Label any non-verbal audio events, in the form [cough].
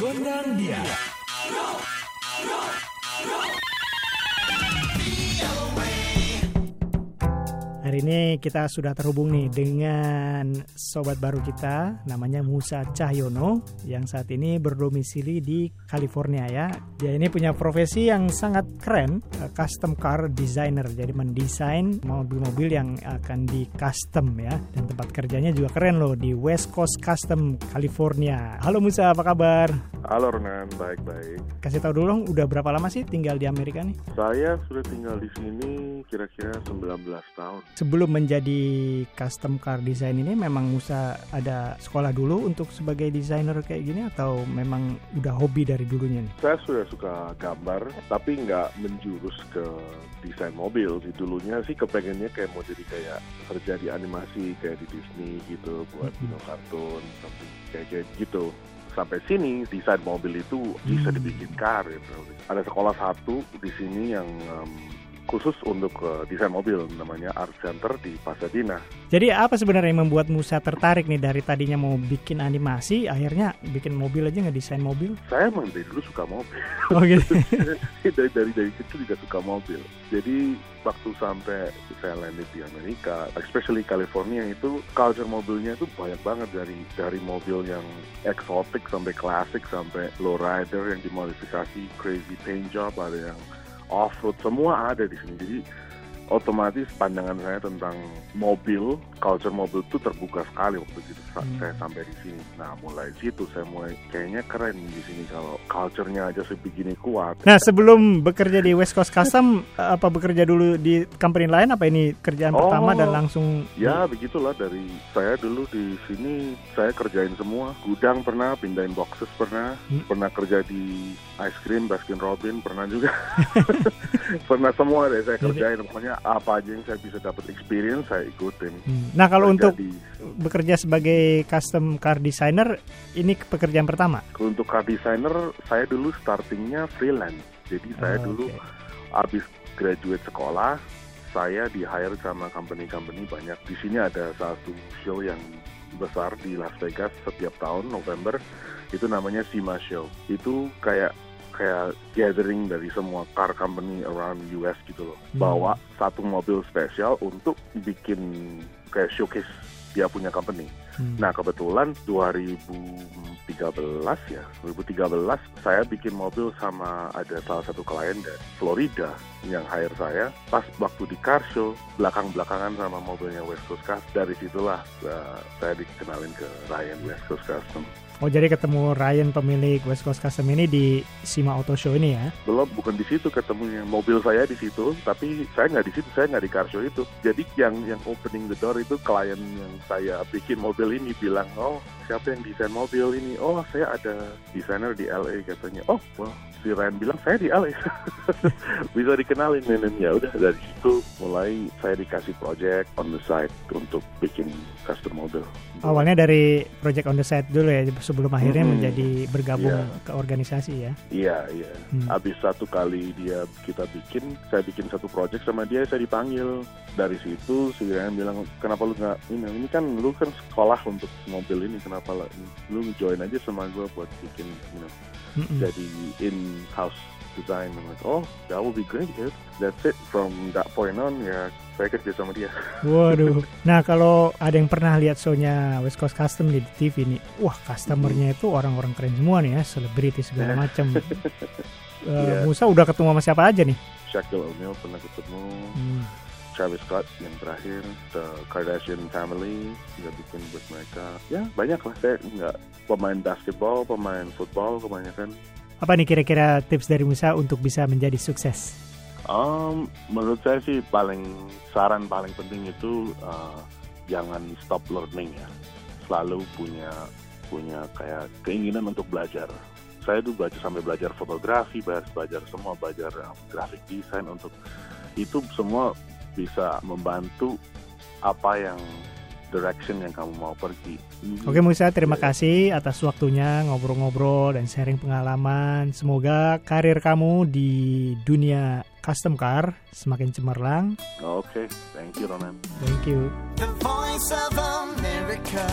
Gondang dia. Hari ini kita sudah terhubung nih dengan sobat baru kita namanya Musa Cahyono yang saat ini berdomisili di California ya. Dia ini punya profesi yang sangat keren, eh, custom car designer. Jadi mendesain mobil-mobil yang akan di custom ya. Dan tempat kerjanya juga keren loh di West Coast Custom California. Halo Musa, apa kabar? Halo Renan, baik-baik. Kasih tahu dulu dong, udah berapa lama sih tinggal di Amerika nih? Saya sudah tinggal di sini kira-kira 19 tahun. Sebelum menjadi custom car design ini memang Musa ada sekolah dulu untuk sebagai desainer kayak gini atau memang udah hobi dari dulunya nih? Saya sudah suka gambar, tapi nggak menjurus ke desain mobil. Di dulunya sih kepengennya kayak mau jadi kayak kerja di animasi kayak di Disney gitu, buat you know, kartun, something kayak kayak gitu. Sampai sini desain mobil itu bisa Hmm. dibikin karir. Ada sekolah satu di sini yang em, khusus untuk eh, desain mobil namanya Art Center di Pasadena. Jadi apa sebenarnya yang membuat Musa tertarik nih dari tadinya mau bikin animasi akhirnya bikin mobil aja nggak desain mobil? Saya emang dari dulu suka mobil. Oh gitu. [laughs] dari dari dari kecil juga suka mobil. Jadi waktu sampai saya landed di Amerika, especially California itu culture mobilnya itu banyak banget dari dari mobil yang eksotik sampai klasik sampai lowrider yang dimodifikasi crazy paint job ada yang off road semua ada di sini. Jadi otomatis pandangan saya tentang mobil, culture mobil itu terbuka sekali waktu itu Hmm. saya sampai di sini. Nah mulai situ saya mulai kayaknya keren di sini kalau culture-nya aja sebegini kuat. Nah sebelum bekerja di West Coast Custom [laughs] apa bekerja dulu di company lain apa ini kerjaan Oh. pertama dan langsung Ya begitulah dari saya dulu di sini saya kerjain semua gudang pernah pindahin boxes pernah Hmm. pernah kerja di ice cream Baskin Robin pernah juga [laughs] pernah semua deh saya kerjain pokoknya apa aja yang saya bisa dapat experience saya ikutin. Hmm. Nah kalau untuk bekerja sebagai custom car designer ini pekerjaan pertama. untuk car designer saya dulu startingnya freelance jadi saya Oh, dulu oke. habis graduate sekolah saya di hire sama company-company banyak di sini ada satu show yang besar di Las Vegas setiap tahun November itu namanya SEMA Show itu kayak kayak gathering dari semua car company around US gitu loh Hmm. bawa satu mobil spesial untuk bikin kayak showcase dia punya company Hmm. Nah kebetulan 2013 ya, 2013 saya bikin mobil sama ada salah satu klien dari Florida yang hire saya. Pas waktu di car show belakang-belakangan sama mobilnya West Coast Custom. Dari situlah uh, saya dikenalin ke Ryan West Coast Custom. Oh jadi ketemu Ryan pemilik West Coast Custom ini di SIMA Auto Show ini ya? Belum bukan di situ ketemunya mobil saya di situ, tapi saya nggak di situ, saya nggak di car show itu. Jadi yang yang opening the door itu klien yang saya bikin mobil ini bilang, oh siapa yang desain mobil ini? Oh saya ada desainer di LA katanya. Oh well si Ryan bilang saya di LA [laughs] bisa dikenalin dan ya udah dari situ mulai saya dikasih project on the side untuk bikin custom mobil. Awalnya dari project on the side dulu ya sebelum akhirnya Mm-mm. menjadi bergabung Iya. ke organisasi ya. Iya, iya. Hmm. Habis satu kali dia kita bikin, saya bikin satu project sama dia, saya dipanggil. Dari situ si Ryan bilang, kenapa lu nggak ini? Ini kan lu kan sekolah untuk mobil ini, kenapa lah? Lu join aja sama gue buat bikin, you know, Mm-mm. jadi in-house design. I'm like, oh, that would be great, dude. That's it. From that point on, ya saya kerja sama dia. [laughs] Waduh. Nah kalau ada yang pernah lihat show-nya West Coast Custom di TV nih, wah customernya itu orang-orang keren semua nih ya, selebriti segala [laughs] macam. Eh, Iya. Musa udah ketemu sama siapa aja nih? Shaquille O'Neal pernah ketemu, Hmm. Travis Scott yang terakhir, The Kardashian Family juga bikin buat mereka. Ya banyak lah, saya nggak pemain basketball, pemain football kebanyakan. Apa nih kira-kira tips dari Musa untuk bisa menjadi sukses? Um, menurut saya sih paling saran paling penting itu uh, jangan stop learning ya. Selalu punya punya kayak keinginan untuk belajar. Saya tuh belajar sampai belajar fotografi, belajar, belajar semua, belajar um, graphic design untuk itu semua bisa membantu apa yang direction yang kamu mau pergi. Oke Musa, terima kasih atas waktunya ngobrol-ngobrol dan sharing pengalaman. Semoga karir kamu di dunia custom car semakin cemerlang. Oke, thank you Ronan. Thank you. The voice of America.